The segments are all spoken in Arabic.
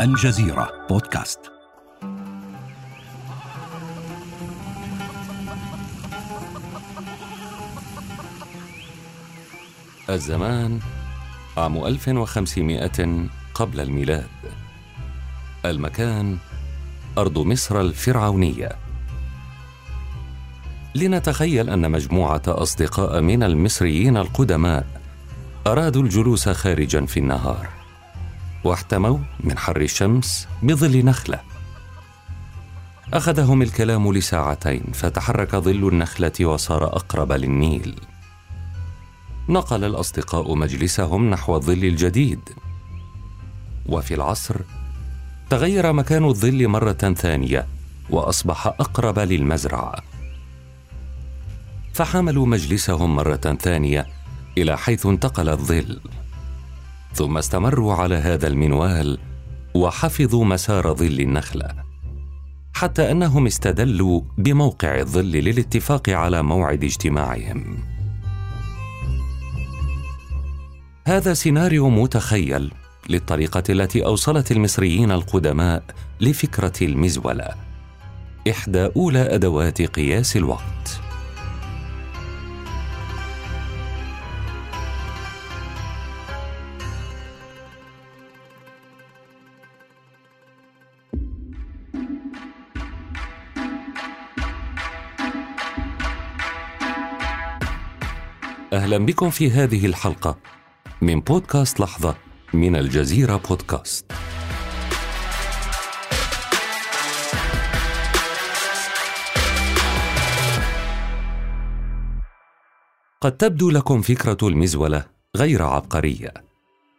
الجزيرة بودكاست. الزمان عام 1500 قبل الميلاد. المكان أرض مصر الفرعونية. لنتخيل أن مجموعة أصدقاء من المصريين القدماء أرادوا الجلوس خارجا في النهار. واحتموا من حر الشمس بظل نخلة. أخذهم الكلام لساعتين فتحرك ظل النخلة وصار أقرب للنيل. نقل الأصدقاء مجلسهم نحو الظل الجديد. وفي العصر تغير مكان الظل مرة ثانية وأصبح أقرب للمزرعة. فحملوا مجلسهم مرة ثانية إلى حيث انتقل الظل. ثم استمروا على هذا المنوال وحفظوا مسار ظل النخلة حتى أنهم استدلوا بموقع الظل للاتفاق على موعد اجتماعهم. هذا سيناريو متخيل للطريقة التي أوصلت المصريين القدماء لفكرة المزولة إحدى أولى أدوات قياس الوقت. أهلا بكم في هذه الحلقة من بودكاست لحظة من الجزيرة بودكاست. قد تبدو لكم فكرة المزولة غير عبقرية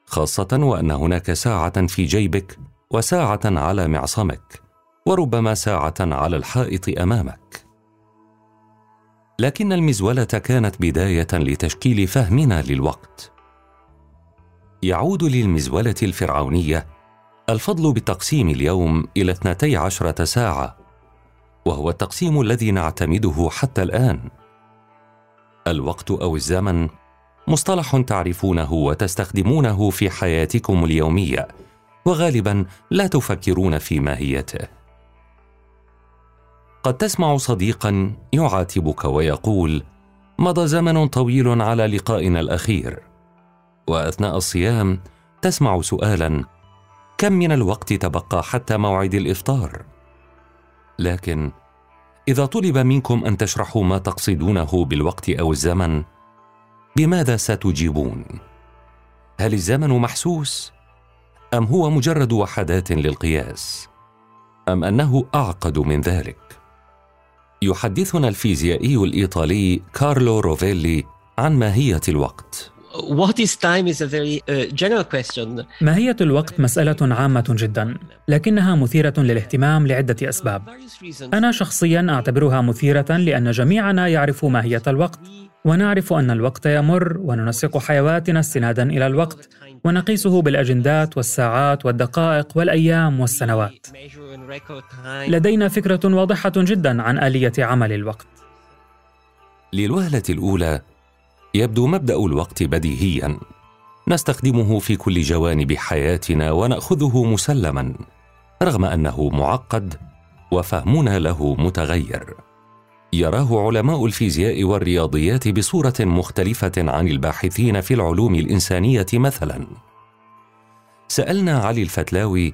خاصة وأن هناك ساعة في جيبك وساعة على معصمك وربما ساعة على الحائط أمامك. لكن المزولة كانت بداية لتشكيل فهمنا للوقت. يعود للمزولة الفرعونية الفضل بتقسيم اليوم إلى اثنتي عشرة ساعة وهو التقسيم الذي نعتمده حتى الآن. الوقت أو الزمن مصطلح تعرفونه وتستخدمونه في حياتكم اليومية وغالبا لا تفكرون في ماهيته. قد تسمع صديقا يعاتبك ويقول مضى زمن طويل على لقائنا الأخير. وأثناء الصيام تسمع سؤالا كم من الوقت تبقى حتى موعد الإفطار؟ لكن إذا طلب منكم أن تشرحوا ما تقصدونه بالوقت أو الزمن بماذا ستجيبون؟ هل الزمن محسوس؟ أم هو مجرد وحدات للقياس؟ أم أنه أعقد من ذلك؟ يحدثنا الفيزيائي الإيطالي كارلو روفيلي عن ماهية الوقت uh. ماهية الوقت مسألة عامة جدا، لكنها مثيرة للاهتمام لعدة أسباب. أنا شخصيا أعتبرها مثيرة لأن جميعنا يعرف ماهية الوقت، ونعرف أن الوقت يمر وننسق حيواتنا استنادا إلى الوقت، ونقيسه بالأجندات والساعات والدقائق والأيام والسنوات. لدينا فكرة واضحة جدا عن آلية عمل الوقت. للوهلة الأولى يبدو مبدأ الوقت بديهيا نستخدمه في كل جوانب حياتنا ونأخذه مسلما رغم أنه معقد وفهمنا له متغير يراه علماء الفيزياء والرياضيات بصورة مختلفة عن الباحثين في العلوم الإنسانية مثلا. سألنا علي الفتلاوي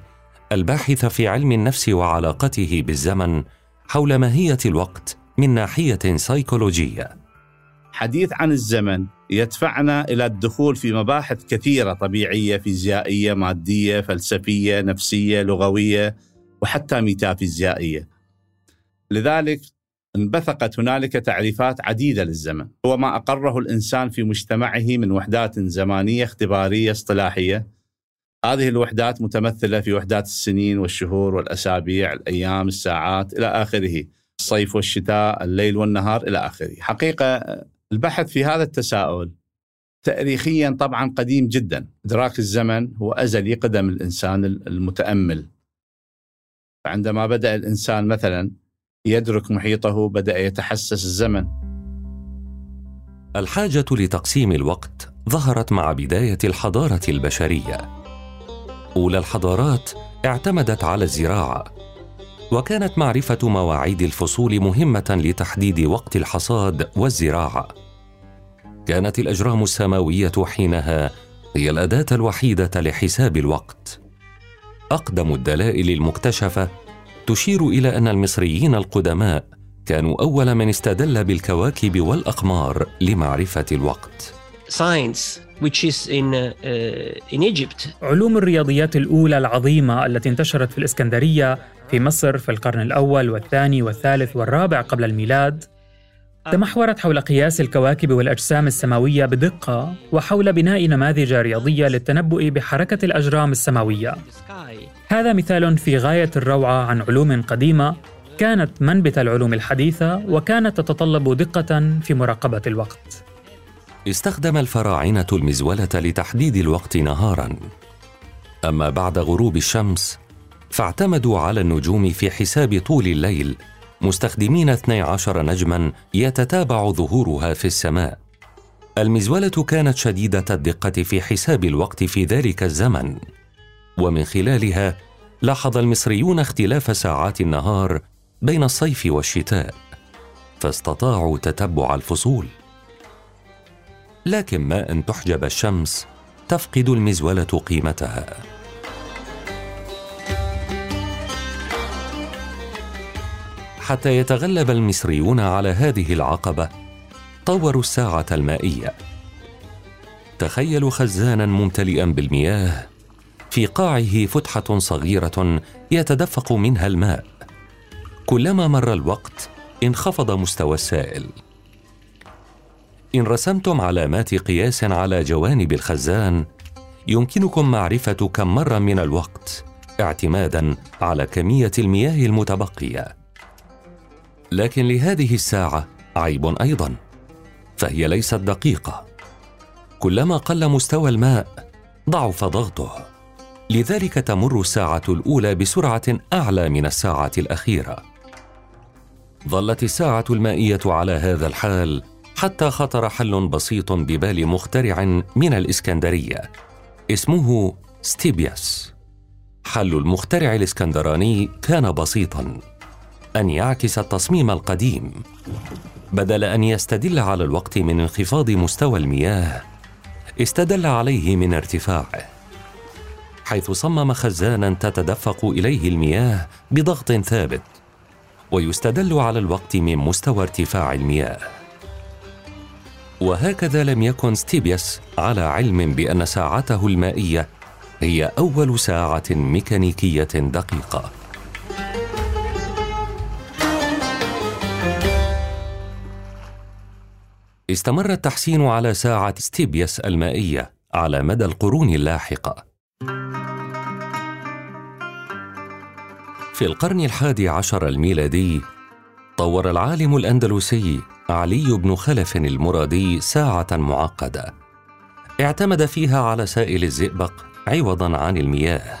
الباحث في علم النفس وعلاقته بالزمن حول ماهية الوقت من ناحية سيكولوجية. حديث عن الزمن يدفعنا إلى الدخول في مباحث كثيرة طبيعية فيزيائية مادية فلسفية نفسية لغوية وحتى ميتافيزيائية. لذلك انبثقت هنالك تعريفات عديدة للزمن. هو ما أقره الإنسان في مجتمعه من وحدات زمانية اختبارية اصطلاحية. هذه الوحدات متمثلة في وحدات السنين والشهور والأسابيع الأيام الساعات إلى آخره. الصيف والشتاء الليل والنهار إلى آخره. حقيقة البحث في هذا التساؤل تاريخيا طبعا قديم جدا. إدراك الزمن هو أزلي قدم الإنسان المتأمل. فعندما بدأ الإنسان مثلا يدرك محيطه بدأ يتحسس الزمن. الحاجة لتقسيم الوقت ظهرت مع بداية الحضارة البشرية. أولى الحضارات اعتمدت على الزراعة وكانت معرفة مواعيد الفصول مهمة لتحديد وقت الحصاد والزراعة. كانت الأجرام السماوية حينها هي الأداة الوحيدة لحساب الوقت. أقدم الدلائل المكتشفة تشير إلى أن المصريين القدماء كانوا أول من استدل بالكواكب والأقمار لمعرفة الوقت. Science which is in uh, in Egypt. علوم الرياضيات الأولى العظيمة التي انتشرت في الإسكندرية في مصر في القرن الأول والثاني والثالث والرابع قبل الميلاد تمحورت حول قياس الكواكب والأجسام السماوية بدقة وحول بناء نماذج رياضية للتنبؤ بحركة الأجرام السماوية. هذا مثال في غاية الروعة عن علوم قديمة كانت منبت العلوم الحديثة وكانت تتطلب دقة في مراقبة الوقت. استخدم الفراعنة المزولة لتحديد الوقت نهارا. أما بعد غروب الشمس فاعتمدوا على النجوم في حساب طول الليل مستخدمين 12 نجما يتتابع ظهورها في السماء. المزولة كانت شديدة الدقة في حساب الوقت في ذلك الزمن. ومن خلالها لاحظ المصريون اختلاف ساعات النهار بين الصيف والشتاء فاستطاعوا تتبع الفصول. لكن ما أن تحجب الشمس تفقد المزولة قيمتها. حتى يتغلب المصريون على هذه العقبة طوروا الساعة المائية. تخيلوا خزانا ممتلئا بالمياه في قاعه فتحة صغيرة يتدفق منها الماء. كلما مر الوقت انخفض مستوى السائل. إن رسمتم علامات قياس على جوانب الخزان يمكنكم معرفة كم مر من الوقت اعتمادا على كمية المياه المتبقية. لكن لهذه الساعة عيب أيضا فهي ليست دقيقة. كلما قل مستوى الماء ضعف ضغطه. لذلك تمر الساعة الأولى بسرعة أعلى من الساعة الأخيرة. ظلت الساعة المائية على هذا الحال حتى خطر حل بسيط ببال مخترع من الإسكندرية. اسمه ستيبياس. حل المخترع الإسكندراني كان بسيطا. أن يعكس التصميم القديم. بدل أن يستدل على الوقت من انخفاض مستوى المياه استدل عليه من ارتفاعه. حيث صمم خزانا تتدفق إليه المياه بضغط ثابت ويستدل على الوقت من مستوى ارتفاع المياه. وهكذا لم يكن ستيبياس على علم بأن ساعته المائية هي أول ساعة ميكانيكية دقيقة. استمر التحسين على ساعة ستيبياس المائية على مدى القرون اللاحقة. في القرن الحادي عشر الميلادي طور العالم الأندلسي علي بن خلف المرادي ساعة معقدة. اعتمد فيها على سائل الزئبق عوضا عن المياه.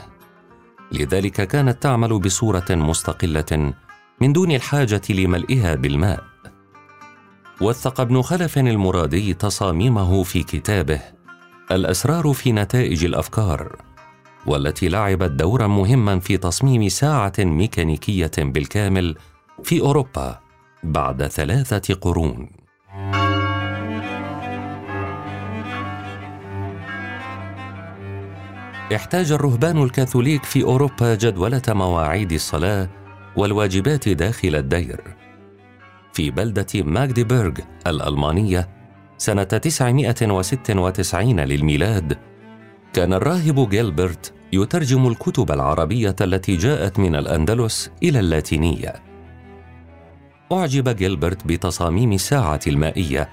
لذلك كانت تعمل بصورة مستقلة من دون الحاجة لملئها بالماء. وثق ابن خلف المرادي تصاميمه في كتابه الأسرار في نتائج الأفكار. والتي لعبت دورا مهما في تصميم ساعة ميكانيكية بالكامل في أوروبا بعد ثلاثة قرون. احتاج الرهبان الكاثوليك في أوروبا جدولة مواعيد الصلاة والواجبات داخل الدير. في بلدة ماغديبرغ الألمانية سنة 996 للميلاد كان الراهب جيلبرت يترجم الكتب العربية التي جاءت من الأندلس إلى اللاتينية. أعجب جيلبرت بتصاميم الساعة المائية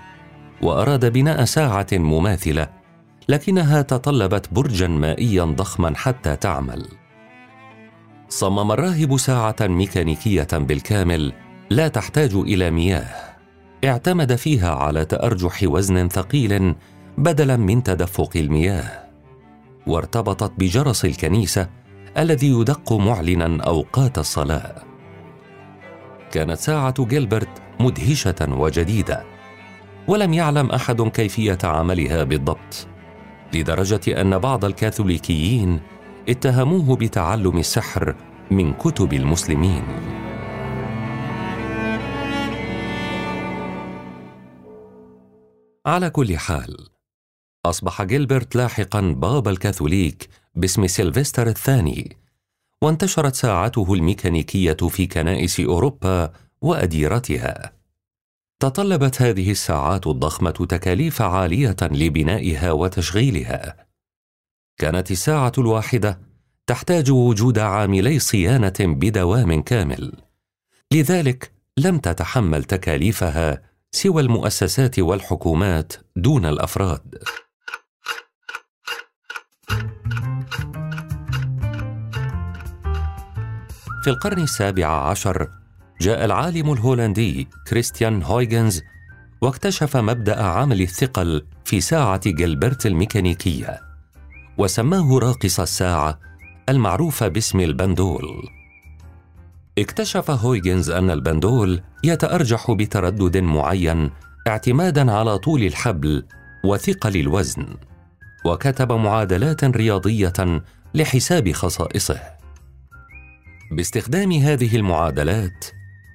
وأراد بناء ساعة مماثلة لكنها تطلبت برجا مائيا ضخما حتى تعمل. صمم الراهب ساعة ميكانيكية بالكامل لا تحتاج إلى مياه. اعتمد فيها على تأرجح وزن ثقيل بدلا من تدفق المياه. وارتبطت بجرس الكنيسة الذي يدق معلنا أوقات الصلاة. كانت ساعة جيلبرت مدهشة وجديدة ولم يعلم أحد كيفية عملها بالضبط لدرجة أن بعض الكاثوليكيين اتهموه بتعلم السحر من كتب المسلمين. على كل حال أصبح جيلبرت لاحقا بابا الكاثوليك باسم سيلفستر الثاني وانتشرت ساعته الميكانيكية في كنائس أوروبا وأديرتها. تطلبت هذه الساعات الضخمة تكاليف عالية لبنائها وتشغيلها. كانت الساعة الواحدة تحتاج وجود عاملي صيانة بدوام كامل. لذلك لم تتحمل تكاليفها سوى المؤسسات والحكومات دون الأفراد. في القرن السابع عشر جاء العالم الهولندي كريستيان هويغنز واكتشف مبدأ عمل الثقل في ساعة جلبرت الميكانيكية وسماه راقص الساعة المعروف باسم البندول. اكتشف هويجنز أن البندول يتأرجح بتردد معين اعتمادا على طول الحبل وثقل الوزن وكتب معادلات رياضية لحساب خصائصه. باستخدام هذه المعادلات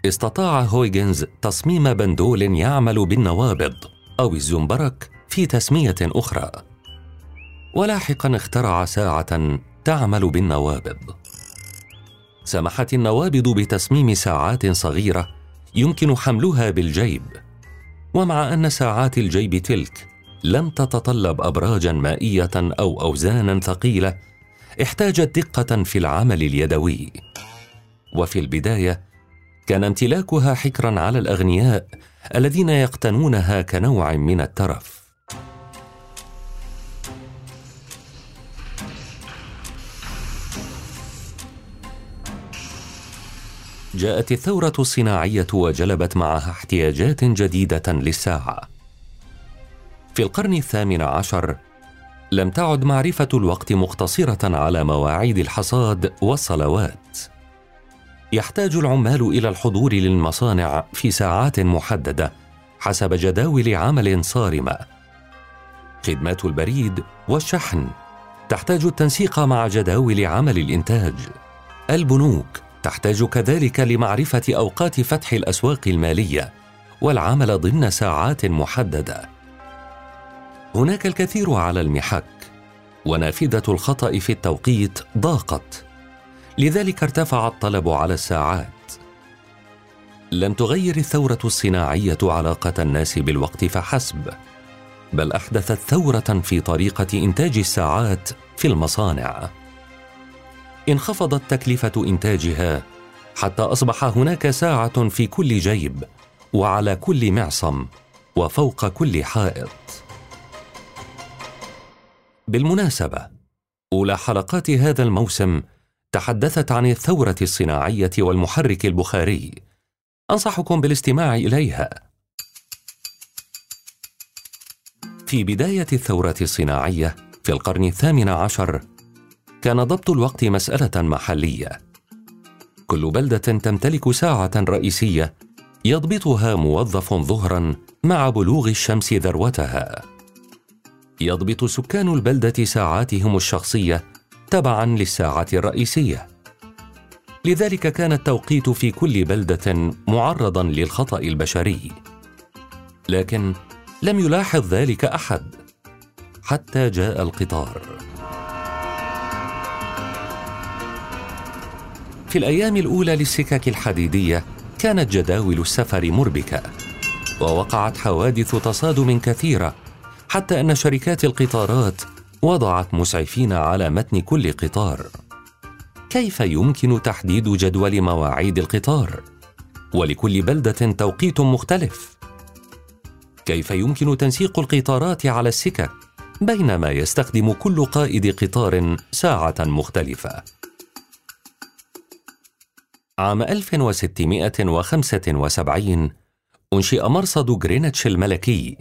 استطاع هويجنز تصميم بندول يعمل بالنوابض أو الزنبرك في تسمية أخرى. ولاحقا اخترع ساعة تعمل بالنوابض. سمحت النوابض بتصميم ساعات صغيرة يمكن حملها بالجيب. ومع أن ساعات الجيب تلك لم تتطلب ابراجا مائية أو اوزانا ثقيلة احتاجت دقة في العمل اليدوي. وفي البداية كان امتلاكها حكرا على الأغنياء الذين يقتنونها كنوع من الترف. جاءت الثورة الصناعية وجلبت معها احتياجات جديدة للساعة. في القرن الثامن عشر لم تعد معرفة الوقت مقتصرة على مواعيد الحصاد والصلوات. يحتاج العمال إلى الحضور للمصانع في ساعات محددة حسب جداول عمل صارمه خدمات البريد والشحن تحتاج التنسيق مع جداول عمل الإنتاج. البنوك تحتاج كذلك لمعرفة أوقات فتح الأسواق المالية والعمل ضمن ساعات محددة. هناك الكثير على المحك. ونافذة الخطأ في التوقيت ضاقت. لذلك ارتفع الطلب على الساعات. لم تغير الثورة الصناعية علاقة الناس بالوقت فحسب بل أحدثت ثورة في طريقة إنتاج الساعات في المصانع. انخفضت تكلفة إنتاجها حتى أصبح هناك ساعة في كل جيب وعلى كل معصم وفوق كل حائط. بالمناسبة أولى حلقات هذا الموسم تحدثت عن الثورة الصناعية والمحرك البخاري. أنصحكم بالاستماع إليها. في بداية الثورة الصناعية في القرن الثامن عشر كان ضبط الوقت مسألة محلية. كل بلدة تمتلك ساعة رئيسية يضبطها موظف ظهرا مع بلوغ الشمس ذروتها. يضبط سكان البلدة ساعاتهم الشخصية تبعا للساعة الرئيسية. لذلك كان التوقيت في كل بلدة معرضا للخطأ البشري. لكن لم يلاحظ ذلك أحد حتى جاء القطار. في الأيام الأولى للسكك الحديدية كانت جداول السفر مربكة ووقعت حوادث تصادم كثيرة حتى أن شركات القطارات وضعت مسعفين على متن كل قطار. كيف يمكن تحديد جدول مواعيد القطار؟ ولكل بلدة توقيت مختلف. كيف يمكن تنسيق القطارات على السكك بينما يستخدم كل قائد قطار ساعة مختلفة؟ عام 1675 أنشئ مرصد غرينتش الملكي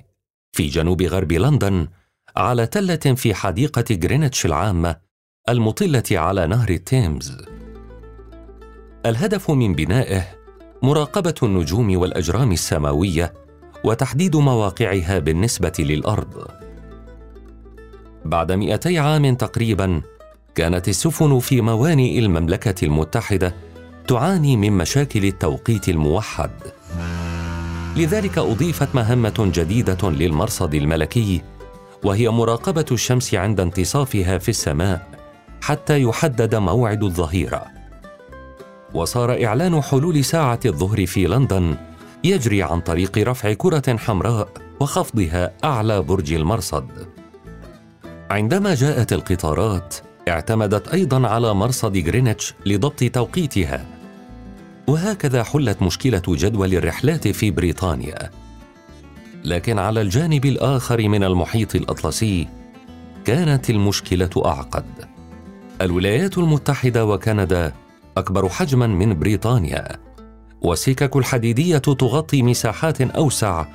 في جنوب غرب لندن على تلة في حديقة غرينتش العامة المطلة على نهر التيمز. الهدف من بنائه مراقبة النجوم والأجرام السماوية وتحديد مواقعها بالنسبة للأرض. بعد 200 عام تقريبا كانت السفن في موانئ المملكة المتحدة تعاني من مشاكل التوقيت الموحد لذلك أضيفت مهمة جديدة للمرصد الملكي وهي مراقبة الشمس عند انتصافها في السماء حتى يحدد موعد الظهيرة. وصار إعلان حلول ساعة الظهر في لندن يجري عن طريق رفع كرة حمراء وخفضها أعلى برج المرصد. عندما جاءت القطارات اعتمدت أيضا على مرصد غرينتش لضبط توقيتها. وهكذا حلت مشكلة جدول الرحلات في بريطانيا. لكن على الجانب الآخر من المحيط الأطلسي كانت المشكلة أعقد. الولايات المتحدة وكندا أكبر حجما من بريطانيا والسكك الحديدية تغطي مساحات أوسع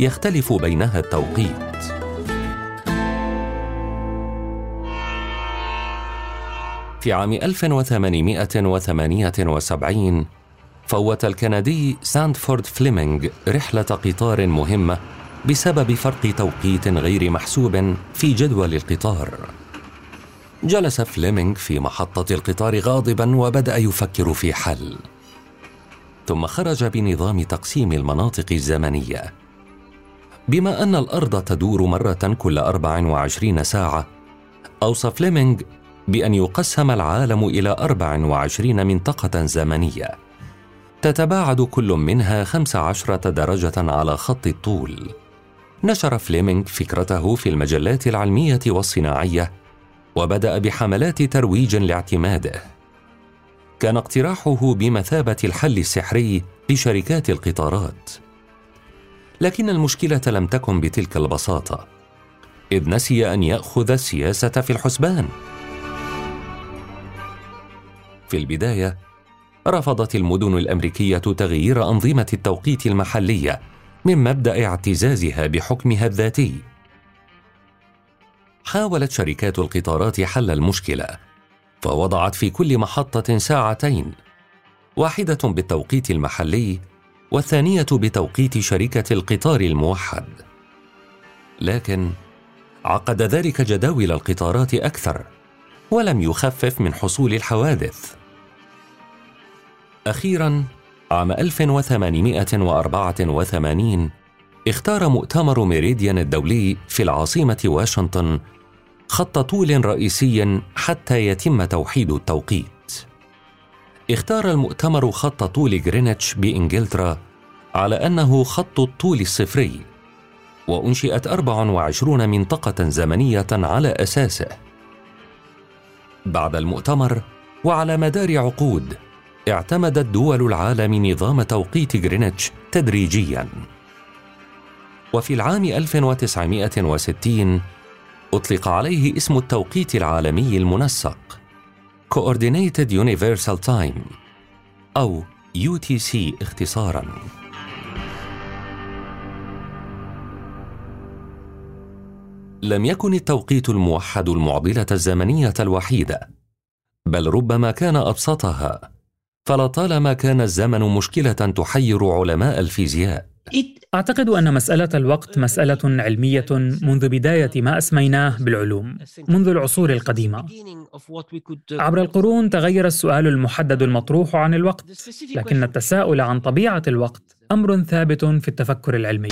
يختلف بينها التوقيت. في عام 1878 فوت الكندي ساندفورد فليمنج رحلة قطار مهمة بسبب فرق توقيت غير محسوب في جدول القطار. جلس فليمنج في محطة القطار غاضبا وبدأ يفكر في حل. ثم خرج بنظام تقسيم المناطق الزمنية. بما أن الأرض تدور مرة كل 24 ساعة، أوصى فليمنج بأن يقسم العالم إلى 24 منطقة زمنية تتباعد كل منها 15 درجة على خط الطول. نشر فليمنج فكرته في المجلات العلمية والصناعية وبدأ بحملات ترويج لاعتماده. كان اقتراحه بمثابة الحل السحري لشركات القطارات. لكن المشكلة لم تكن بتلك البساطة إذ نسي أن يأخذ السياسة في الحسبان. في البداية رفضت المدن الأمريكية تغيير أنظمة التوقيت المحلية من مبدأ اعتزازها بحكمها الذاتي. حاولت شركات القطارات حل المشكلة فوضعت في كل محطة ساعتين واحدة بالتوقيت المحلي والثانية بتوقيت شركة القطار الموحد. لكن عقد ذلك جداول القطارات أكثر ولم يخفف من حصول الحوادث. أخيرا عام 1884 اختار مؤتمر ميريديان الدولي في العاصمة واشنطن خط طول رئيسي حتى يتم توحيد التوقيت. اختار المؤتمر خط طول غرينتش بإنجلترا على أنه خط الطول الصفري وأنشئت 24 منطقة زمنية على أساسه. بعد المؤتمر وعلى مدار عقود اعتمدت دول العالم نظام توقيت غرينتش تدريجيا. وفي العام 1960 أطلق عليه اسم التوقيت العالمي المنسق Coordinated Universal Time أو UTC اختصارا. لم يكن التوقيت الموحد المعضلة الزمنية الوحيدة بل ربما كان أبسطها. فلطالما كان الزمن مشكلة تحير علماء الفيزياء. أعتقد أن مسألة الوقت مسألة علمية منذ بداية ما أسميناه بالعلوم منذ العصور القديمة. عبر القرون تغير السؤال المحدد المطروح عن الوقت لكن التساؤل عن طبيعة الوقت أمر ثابت في التفكر العلمي.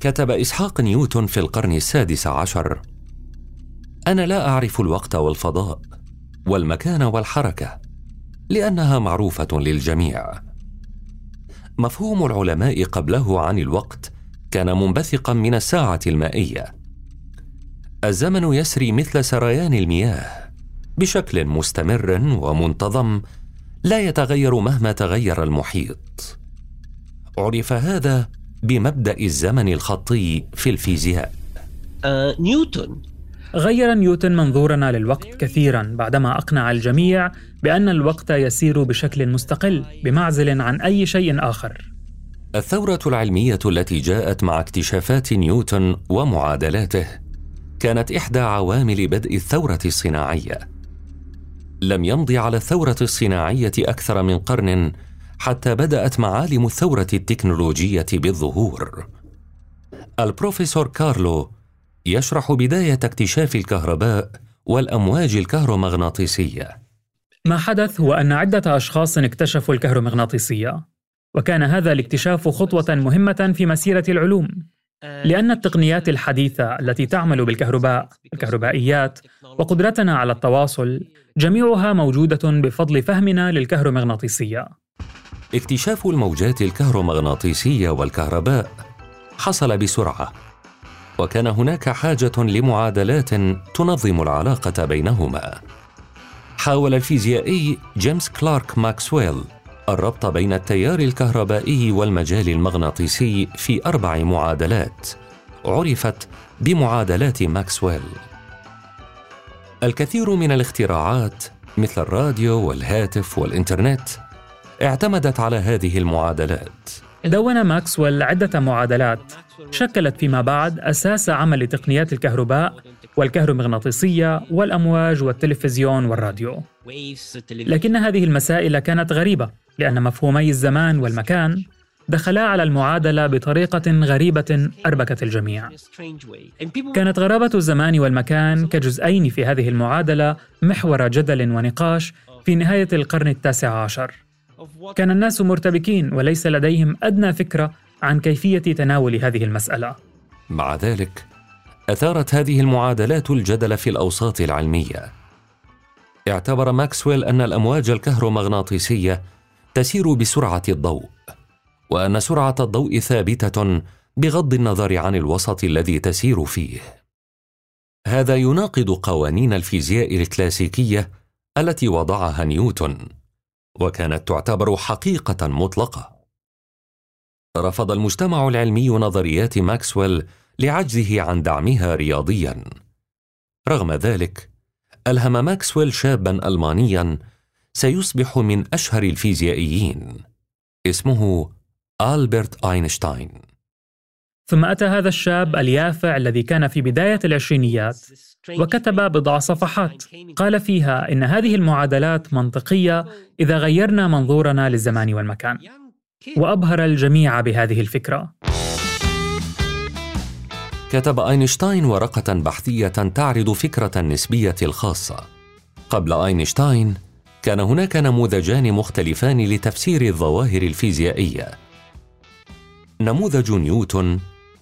كتب إسحاق نيوتن في القرن السادس عشر. أنا لا أعرف الوقت والفضاء والمكان والحركة. لأنها معروفة للجميع. مفهوم العلماء قبله عن الوقت كان منبثقا من الساعة المائية. الزمن يسري مثل سريان المياه. بشكل مستمر ومنتظم لا يتغير مهما تغير المحيط. عرف هذا بمبدأ الزمن الخطي في الفيزياء. آه، نيوتن غير نيوتن منظورنا للوقت كثيرا بعدما أقنع الجميع بأن الوقت يسير بشكل مستقل بمعزل عن أي شيء آخر. الثورة العلمية التي جاءت مع اكتشافات نيوتن ومعادلاته كانت إحدى عوامل بدء الثورة الصناعية. لم يمض على الثورة الصناعية أكثر من قرن حتى بدأت معالم الثورة التكنولوجية بالظهور. البروفيسور كارلو يشرح بداية اكتشاف الكهرباء والأمواج الكهرومغناطيسية. ما حدث هو أن عدة أشخاص اكتشفوا الكهرومغناطيسية وكان هذا الاكتشاف خطوة مهمة في مسيرة العلوم لأن التقنيات الحديثة التي تعمل بالكهرباء الكهربائيات وقدرتنا على التواصل جميعها موجودة بفضل فهمنا للكهرومغناطيسية. اكتشاف الموجات الكهرومغناطيسية والكهرباء حصل بسرعة. وكان هناك حاجة لمعادلات تنظم العلاقة بينهما. حاول الفيزيائي جيمس كلارك ماكسويل الربط بين التيار الكهربائي والمجال المغناطيسي في أربع معادلات. عرفت بمعادلات ماكسويل. الكثير من الاختراعات مثل الراديو والهاتف والإنترنت اعتمدت على هذه المعادلات. دون ماكسويل عدة معادلات شكلت فيما بعد أساس عمل تقنيات الكهرباء والكهرومغناطيسية والأمواج والتلفزيون والراديو. لكن هذه المسائل كانت غريبة لأن مفهومي الزمان والمكان دخلا على المعادلة بطريقة غريبة أربكت الجميع. كانت غرابة الزمان والمكان كجزئين في هذه المعادلة محور جدل ونقاش في نهاية القرن التاسع عشر. كان الناس مرتبكين وليس لديهم أدنى فكرة عن كيفية تناول هذه المسألة. مع ذلك أثارت هذه المعادلات الجدل في الأوساط العلمية. اعتبر ماكسويل أن الأمواج الكهرومغناطيسية تسير بسرعة الضوء وأن سرعة الضوء ثابتة بغض النظر عن الوسط الذي تسير فيه. هذا يناقض قوانين الفيزياء الكلاسيكية التي وضعها نيوتن. وكانت تعتبر حقيقة مطلقة. رفض المجتمع العلمي نظريات ماكسويل لعجزه عن دعمها رياضيا. رغم ذلك ألهم ماكسويل شابا المانيا سيصبح من أشهر الفيزيائيين اسمه ألبرت أينشتاين. ثم أتى هذا الشاب اليافع الذي كان في بداية العشرينيات وكتب بضع صفحات. قال فيها إن هذه المعادلات منطقية إذا غيرنا منظورنا للزمان والمكان وأبهر الجميع بهذه الفكرة. كتب أينشتاين ورقة بحثية تعرض فكرة النسبية الخاصة. قبل أينشتاين كان هناك نموذجان مختلفان لتفسير الظواهر الفيزيائية. نموذج نيوتن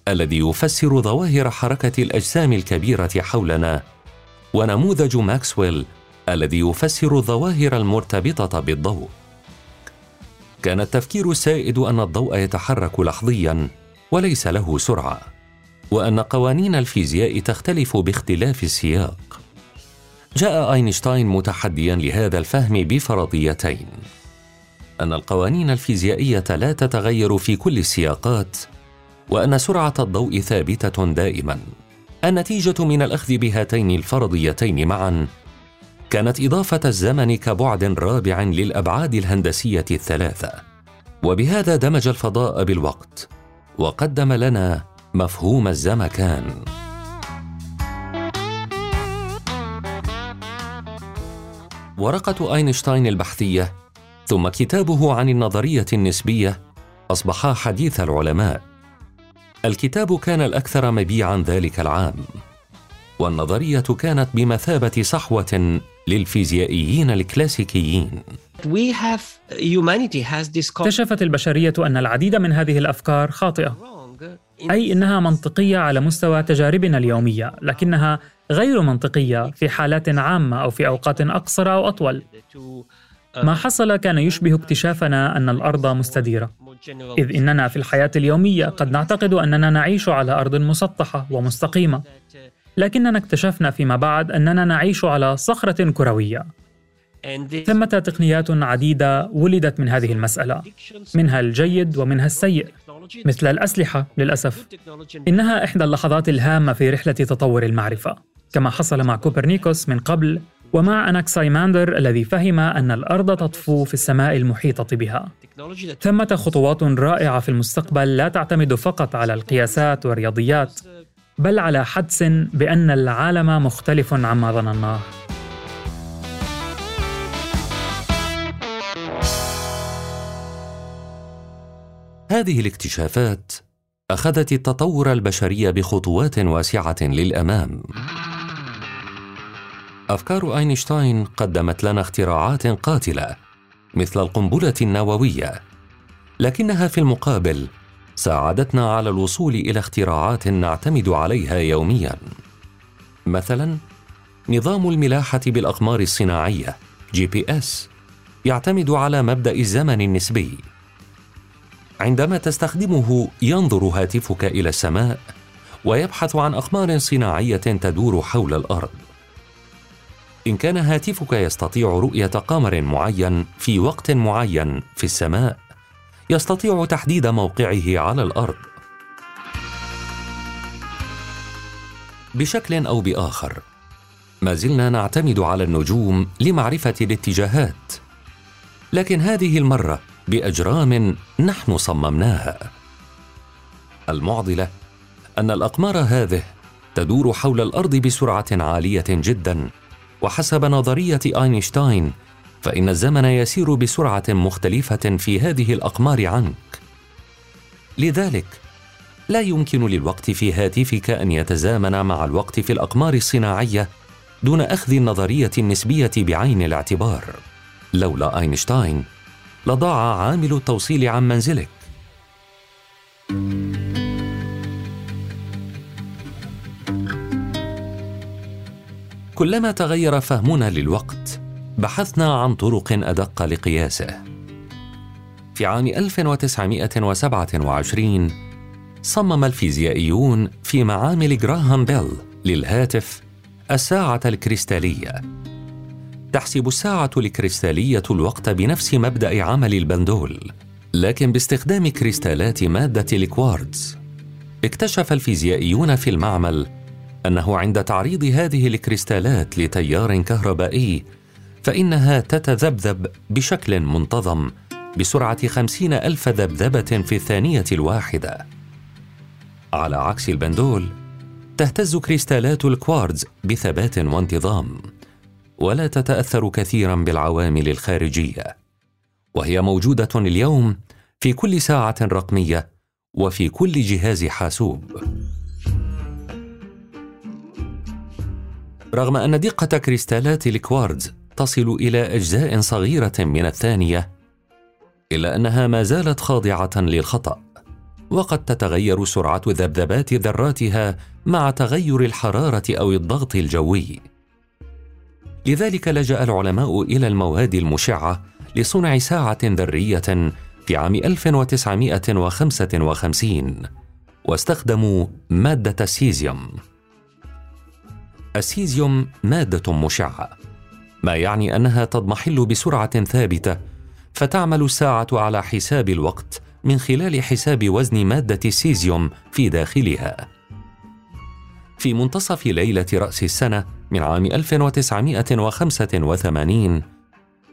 الذي يفسر ظواهر حركة الأجسام الكبيرة حولنا. ونموذج ماكسويل الذي يفسر الظواهر المرتبطة بالضوء. كان التفكير السائد أن الضوء يتحرك لحظيا وليس له سرعة وأن قوانين الفيزياء تختلف باختلاف السياق. جاء أينشتاين متحديا لهذا الفهم بفرضيتين أن القوانين الفيزيائية لا تتغير في كل السياقات وأن سرعة الضوء ثابتة دائما. النتيجة من الأخذ بهاتين الفرضيتين معا. كانت إضافة الزمن كبعد رابع للأبعاد الهندسية الثلاثة. وبهذا دمج الفضاء بالوقت. وقدم لنا مفهوم الزمكان. ورقة أينشتاين البحثية ثم كتابه عن النظرية النسبية أصبحا حديث العلماء. الكتاب كان الأكثر مبيعا ذلك العام والنظرية كانت بمثابة صحوة للفيزيائيين الكلاسيكيين. اكتشفت البشرية أن العديد من هذه الأفكار خاطئة أي إنها منطقية على مستوى تجاربنا اليومية لكنها غير منطقية في حالات عامة أو في أوقات أقصر أو أطول. ما حصل كان يشبه اكتشافنا أن الأرض مستديرة. إذ إننا في الحياة اليومية قد نعتقد أننا نعيش على أرض مسطحة ومستقيمة. لكننا اكتشفنا فيما بعد أننا نعيش على صخرة كروية. ثمة تقنيات عديدة ولدت من هذه المسألة منها الجيد ومنها السيء مثل الأسلحة للأسف. إنها إحدى اللحظات الهامة في رحلة تطور المعرفة. كما حصل مع كوبرنيكوس من قبل ومع أناكسايماندر الذي فهم أن الأرض تطفو في السماء المحيطة بها. ثمة خطوات رائعة في المستقبل لا تعتمد فقط على القياسات والرياضيات بل على حدس بأن العالم مختلف عما ظنناه. هذه الاكتشافات أخذت التطور البشري بخطوات واسعة للأمام. أفكار أينشتاين قدمت لنا اختراعات قاتلة مثل القنبلة النووية. لكنها في المقابل ساعدتنا على الوصول إلى اختراعات نعتمد عليها يوميا. مثلا نظام الملاحة بالأقمار الصناعية GPS يعتمد على مبدأ الزمن النسبي. عندما تستخدمه ينظر هاتفك إلى السماء ويبحث عن أقمار صناعية تدور حول الأرض. إن كان هاتفك يستطيع رؤية قمر معين في وقت معين في السماء يستطيع تحديد موقعه على الأرض. بشكل أو بآخر ما زلنا نعتمد على النجوم لمعرفة الاتجاهات. لكن هذه المرة بأجرام نحن صممناها. المعضلة أن الأقمار هذه تدور حول الأرض بسرعة عالية جدا. وحسب نظرية أينشتاين فإن الزمن يسير بسرعة مختلفة في هذه الأقمار عنك. لذلك لا يمكن للوقت في هاتفك أن يتزامن مع الوقت في الأقمار الصناعية دون أخذ النظرية النسبية بعين الاعتبار. لولا أينشتاين لضاع عامل التوصيل عن منزلك. كلما تغير فهمنا للوقت بحثنا عن طرق أدق لقياسه. في عام 1927 صمم الفيزيائيون في معامل جراهام بيل للهاتف الساعة الكريستالية. تحسب الساعة الكريستالية الوقت بنفس مبدأ عمل البندول لكن باستخدام كريستالات مادة الكوارتز. اكتشف الفيزيائيون في المعمل أنه عند تعريض هذه الكريستالات لتيار كهربائي فإنها تتذبذب بشكل منتظم بسرعة خمسين ألف ذبذبة في الثانية الواحدة. على عكس البندول تهتز كريستالات الكوارتز بثبات وانتظام ولا تتأثر كثيرا بالعوامل الخارجية وهي موجودة اليوم في كل ساعة رقمية وفي كل جهاز حاسوب. رغم أن دقة كريستالات الكوارتز تصل إلى أجزاء صغيرة من الثانية إلا أنها ما زالت خاضعة للخطأ وقد تتغير سرعة ذبذبات ذراتها مع تغير الحرارة أو الضغط الجوي. لذلك لجأ العلماء إلى المواد المشعة لصنع ساعة ذرية في عام 1955 واستخدموا مادة السيزيوم السيزيوم مادة مشعة ما يعني أنها تضمحل بسرعة ثابتة فتعمل الساعة على حساب الوقت من خلال حساب وزن مادة السيزيوم في داخلها. في منتصف ليلة رأس السنة من عام 1985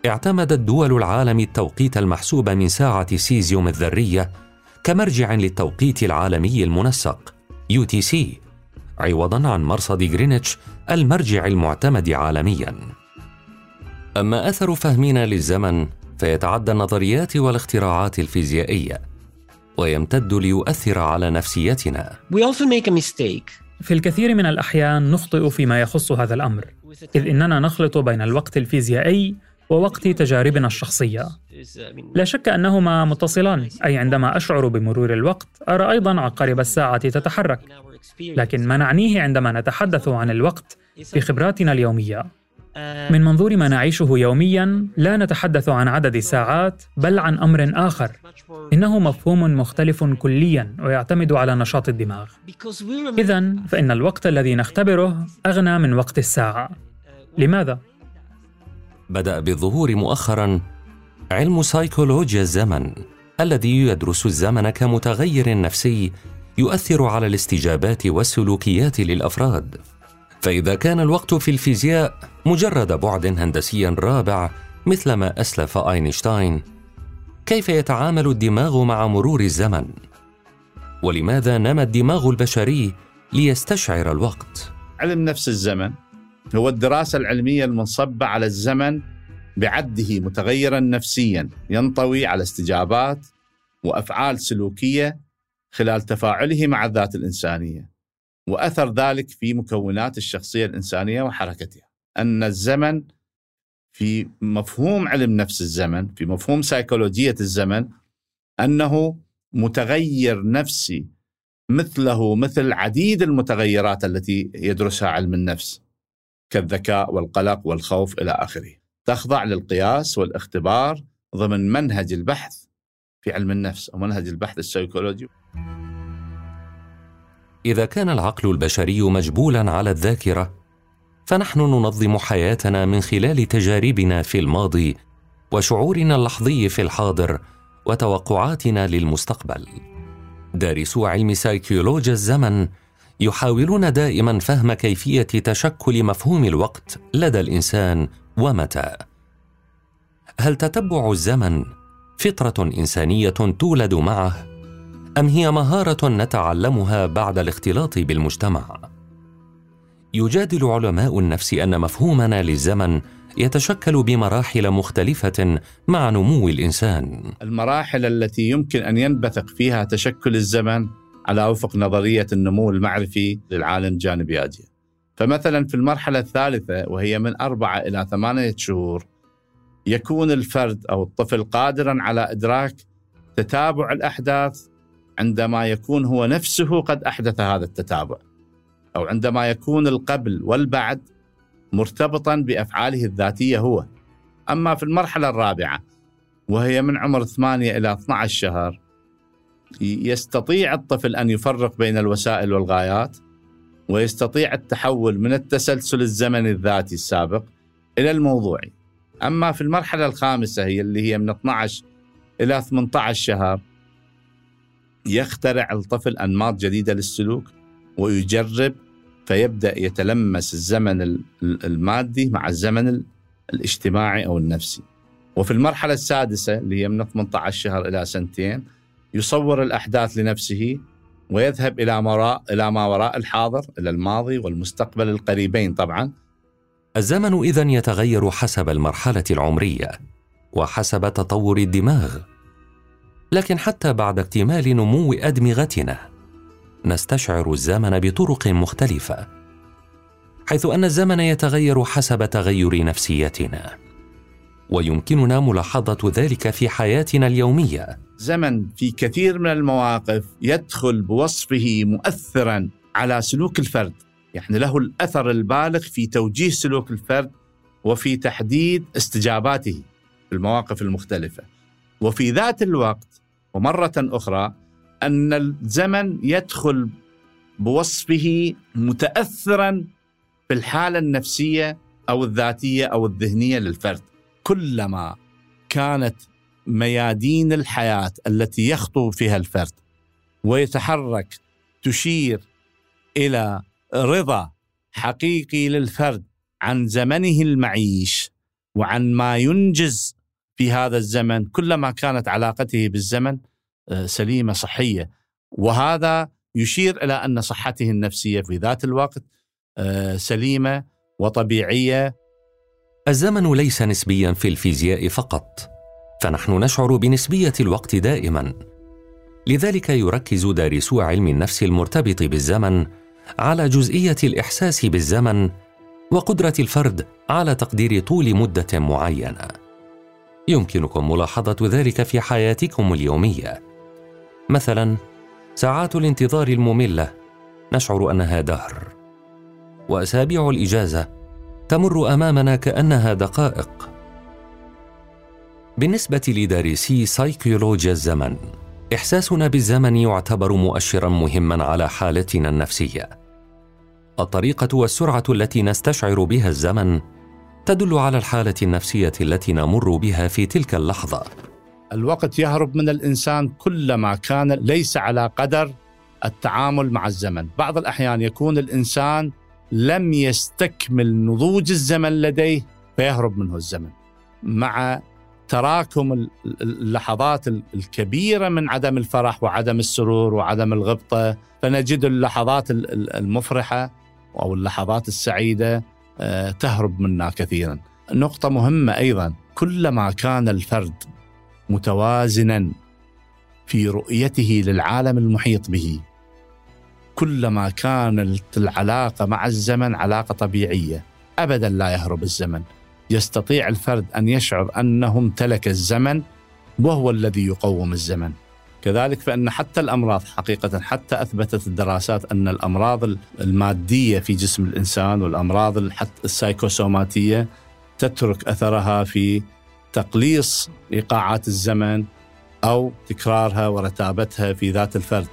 اعتمدت دول العالم التوقيت المحسوب من ساعة سيزيوم الذرية كمرجع للتوقيت العالمي المنسق سي. عوضا عن مرصد غرينتش المرجع المعتمد عالميا. أما أثر فهمنا للزمن فيتعدى النظريات والاختراعات الفيزيائية ويمتد ليؤثر على نفسيتنا. في الكثير من الأحيان نخطئ فيما يخص هذا الأمر إذ إننا نخلط بين الوقت الفيزيائي ووقت تجاربنا الشخصية. لا شك أنهما متصلان أي عندما أشعر بمرور الوقت أرى أيضا عقارب الساعة تتحرك. لكن ما نعنيه عندما نتحدث عن الوقت في خبراتنا اليومية؟ من منظور ما نعيشه يوميا لا نتحدث عن عدد الساعات بل عن أمر آخر. إنه مفهوم مختلف كليا ويعتمد على نشاط الدماغ. اذا فإن الوقت الذي نختبره أغنى من وقت الساعة. لماذا؟ بدأ بالظهور مؤخرا علم سيكولوجيا الزمن الذي يدرس الزمن كمتغير نفسي يؤثر على الاستجابات والسلوكيات للأفراد. فإذا كان الوقت في الفيزياء مجرد بعد هندسي رابع مثل ما أسلف أينشتاين كيف يتعامل الدماغ مع مرور الزمن؟ ولماذا نما الدماغ البشري ليستشعر الوقت؟ علم نفس الزمن هو الدراسة العلمية المنصبة على الزمن بعده متغيرا نفسيا ينطوي على استجابات وأفعال سلوكية خلال تفاعله مع الذات الإنسانية وأثر ذلك في مكونات الشخصية الإنسانية وحركتها. أن الزمن في مفهوم علم نفس الزمن في مفهوم سيكولوجية الزمن أنه متغير نفسي مثله مثل عديد المتغيرات التي يدرسها علم النفس كالذكاء والقلق والخوف إلى آخره. تخضع للقياس والاختبار ضمن منهج البحث في علم النفس أو منهج البحث السيكولوجي. إذا كان العقل البشري مجبولا على الذاكرة فنحن ننظم حياتنا من خلال تجاربنا في الماضي وشعورنا اللحظي في الحاضر وتوقعاتنا للمستقبل. دارسو علم سيكولوجيا الزمن يحاولون دائما فهم كيفية تشكل مفهوم الوقت لدى الإنسان ومتى. هل تتبع الزمن فطرة إنسانية تولد معه أم هي مهارة نتعلمها بعد الاختلاط بالمجتمع؟ يجادل علماء النفس أن مفهومنا للزمن يتشكل بمراحل مختلفة مع نمو الإنسان. المراحل التي يمكن أن ينبثق فيها تشكل الزمن على افق نظرية النمو المعرفي للعالم جانبياديا فمثلا في المرحلة الثالثة وهي من أربعة إلى ثمانية شهور يكون الفرد أو الطفل قادرا على إدراك تتابع الأحداث عندما يكون هو نفسه قد أحدث هذا التتابع أو عندما يكون القبل والبعد مرتبطا بأفعاله الذاتية هو. أما في المرحلة الرابعة وهي من عمر 8 إلى 12 شهر يستطيع الطفل أن يفرق بين الوسائل والغايات ويستطيع التحول من التسلسل الزمني الذاتي السابق إلى الموضوعي أما في المرحلة الخامسة هي اللي هي من 12 إلى 18 شهر يخترع الطفل أنماط جديدة للسلوك ويجرب فيبدأ يتلمس الزمن المادي مع الزمن الاجتماعي أو النفسي. وفي المرحلة السادسة اللي هي من 18 شهر إلى سنتين يصور الأحداث لنفسه ويذهب إلى ما إلى ما وراء الحاضر إلى الماضي والمستقبل القريبين طبعا. الزمن اذا يتغير حسب المرحلة العمرية وحسب تطور الدماغ. لكن حتى بعد اكتمال نمو أدمغتنا نستشعر الزمن بطرق مختلفة حيث أن الزمن يتغير حسب تغير نفسيتنا ويمكننا ملاحظة ذلك في حياتنا اليومية زمن في كثير من المواقف يدخل بوصفه مؤثرا على سلوك الفرد. يعني له الأثر البالغ في توجيه سلوك الفرد وفي تحديد استجاباته في المواقف المختلفة. وفي ذات الوقت ومرة أخرى أن الزمن يدخل بوصفه متاثرا بالحاله النفسية أو الذاتية أو الذهنية للفرد. كلما كانت ميادين الحياة التي يخطو فيها الفرد ويتحرك تشير إلى رضا حقيقي للفرد عن زمنه المعيش وعن ما ينجز في هذا الزمن كلما كانت علاقته بالزمن آه، سليمة صحية. وهذا يشير إلى أن صحته النفسية في ذات الوقت آه، سليمة وطبيعية. الزمن ليس نسبيا في الفيزياء فقط. فنحن نشعر بنسبية الوقت دائما. لذلك يركز دارسو علم النفس المرتبط بالزمن على جزئية الإحساس بالزمن وقدرة الفرد على تقدير طول مدة معينة. يمكنكم ملاحظة ذلك في حياتكم اليومية. مثلا ساعات الانتظار المملة. نشعر أنها دهر. وأسابيع الإجازة تمر أمامنا كأنها دقائق. بالنسبة لدارسي سيكولوجيا الزمن إحساسنا بالزمن يعتبر مؤشرا مهما على حالتنا النفسية. الطريقة والسرعة التي نستشعر بها الزمن تدل على الحالة النفسية التي نمر بها في تلك اللحظة. الوقت يهرب من الإنسان كلما كان ليس على قدر التعامل مع الزمن، بعض الأحيان يكون الإنسان لم يستكمل نضوج الزمن لديه فيهرب منه الزمن. مع تراكم اللحظات الكبيرة من عدم الفرح وعدم السرور وعدم الغبطة فنجد اللحظات المفرحة أو اللحظات السعيدة آه، تهرب منا كثيرا. نقطة مهمة أيضا كلما كان الفرد متوازنا في رؤيته للعالم المحيط به كلما كانت العلاقة مع الزمن علاقة طبيعية ابدا لا يهرب الزمن يستطيع الفرد أن يشعر انه امتلك الزمن وهو الذي يقوم الزمن كذلك فإن حتى الأمراض حقيقة حتى أثبتت الدراسات أن الأمراض المادية في جسم الإنسان والأمراض السايكوسوماتية تترك أثرها في تقليص إيقاعات الزمن أو تكرارها ورتابتها في ذات الفرد.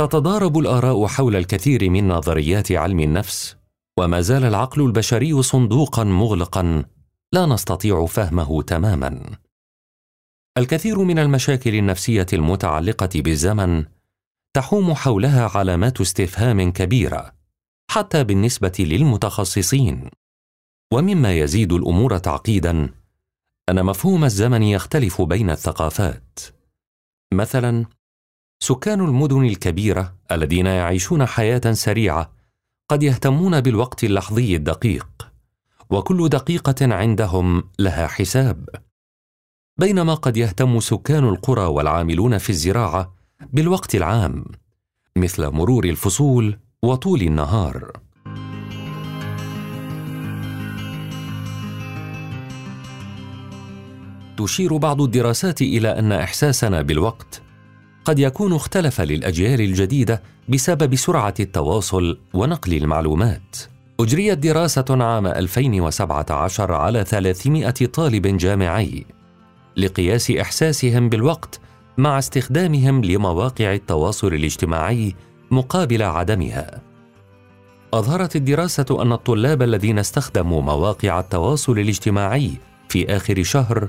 تتضارب الآراء حول الكثير من نظريات علم النفس وما زال العقل البشري صندوقا مغلقا لا نستطيع فهمه تماما. الكثير من المشاكل النفسية المتعلقة بالزمن تحوم حولها علامات استفهام كبيرة حتى بالنسبة للمتخصصين. ومما يزيد الأمور تعقيدا أن مفهوم الزمن يختلف بين الثقافات. مثلا سكان المدن الكبيرة الذين يعيشون حياة سريعة قد يهتمون بالوقت اللحظي الدقيق وكل دقيقة عندهم لها حساب. بينما قد يهتم سكان القرى والعاملون في الزراعة بالوقت العام مثل مرور الفصول وطول النهار. تشير بعض الدراسات إلى أن إحساسنا بالوقت قد يكون اختلف للأجيال الجديدة بسبب سرعة التواصل ونقل المعلومات. أجريت دراسة عام 2017 على 300 طالب جامعي لقياس إحساسهم بالوقت مع استخدامهم لمواقع التواصل الاجتماعي مقابل عدمها. أظهرت الدراسة أن الطلاب الذين استخدموا مواقع التواصل الاجتماعي في آخر شهر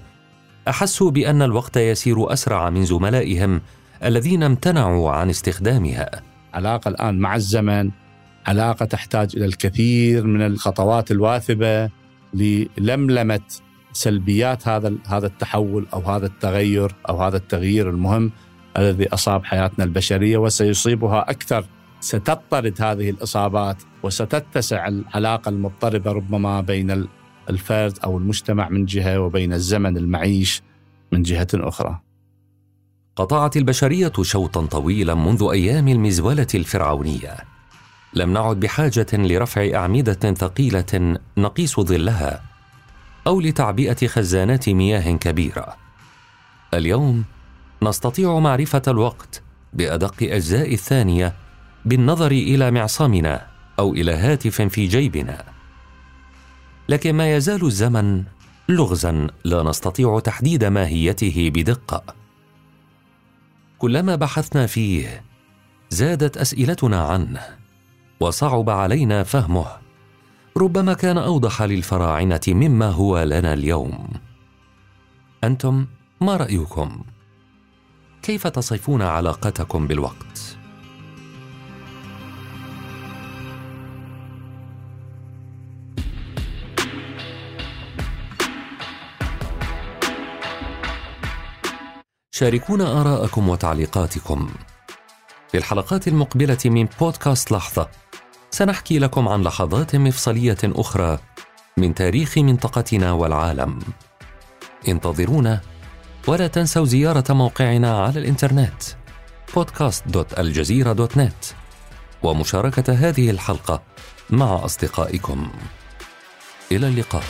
أحسوا بأن الوقت يسير أسرع من زملائهم الذين امتنعوا عن استخدامها علاقه الآن مع الزمن علاقه تحتاج إلى الكثير من الخطوات الواثبة للملمة سلبيات هذا هذا التحول أو هذا التغير أو هذا التغيير المهم الذي أصاب حياتنا البشرية وسيصيبها أكثر ستضطرد هذه الإصابات وستتسع العلاقه المضطربه ربما بين الفرد أو المجتمع من جهة وبين الزمن المعيش من جهة أخرى. قطعت البشرية شوطا طويلا منذ أيام المزولة الفرعونية. لم نعد بحاجة لرفع أعمدة ثقيلة نقيس ظلها أو لتعبئة خزانات مياه كبيرة. اليوم نستطيع معرفة الوقت بأدق أجزاء الثانية بالنظر إلى معصمنا أو إلى هاتف في جيبنا. لكن ما يزال الزمن لغزا لا نستطيع تحديد ماهيته بدقة. كلما بحثنا فيه زادت أسئلتنا عنه وصعب علينا فهمه. ربما كان أوضح للفراعنة مما هو لنا اليوم. أنتم ما رأيكم؟ كيف تصفون علاقتكم بالوقت؟ شاركونا آراءكم وتعليقاتكم. في الحلقات المقبلة من بودكاست لحظة سنحكي لكم عن لحظات مفصلية أخرى من تاريخ منطقتنا والعالم. انتظرونا ولا تنسوا زيارة موقعنا على الإنترنت podcast.aljazeera.net ومشاركة هذه الحلقة مع أصدقائكم. إلى اللقاء.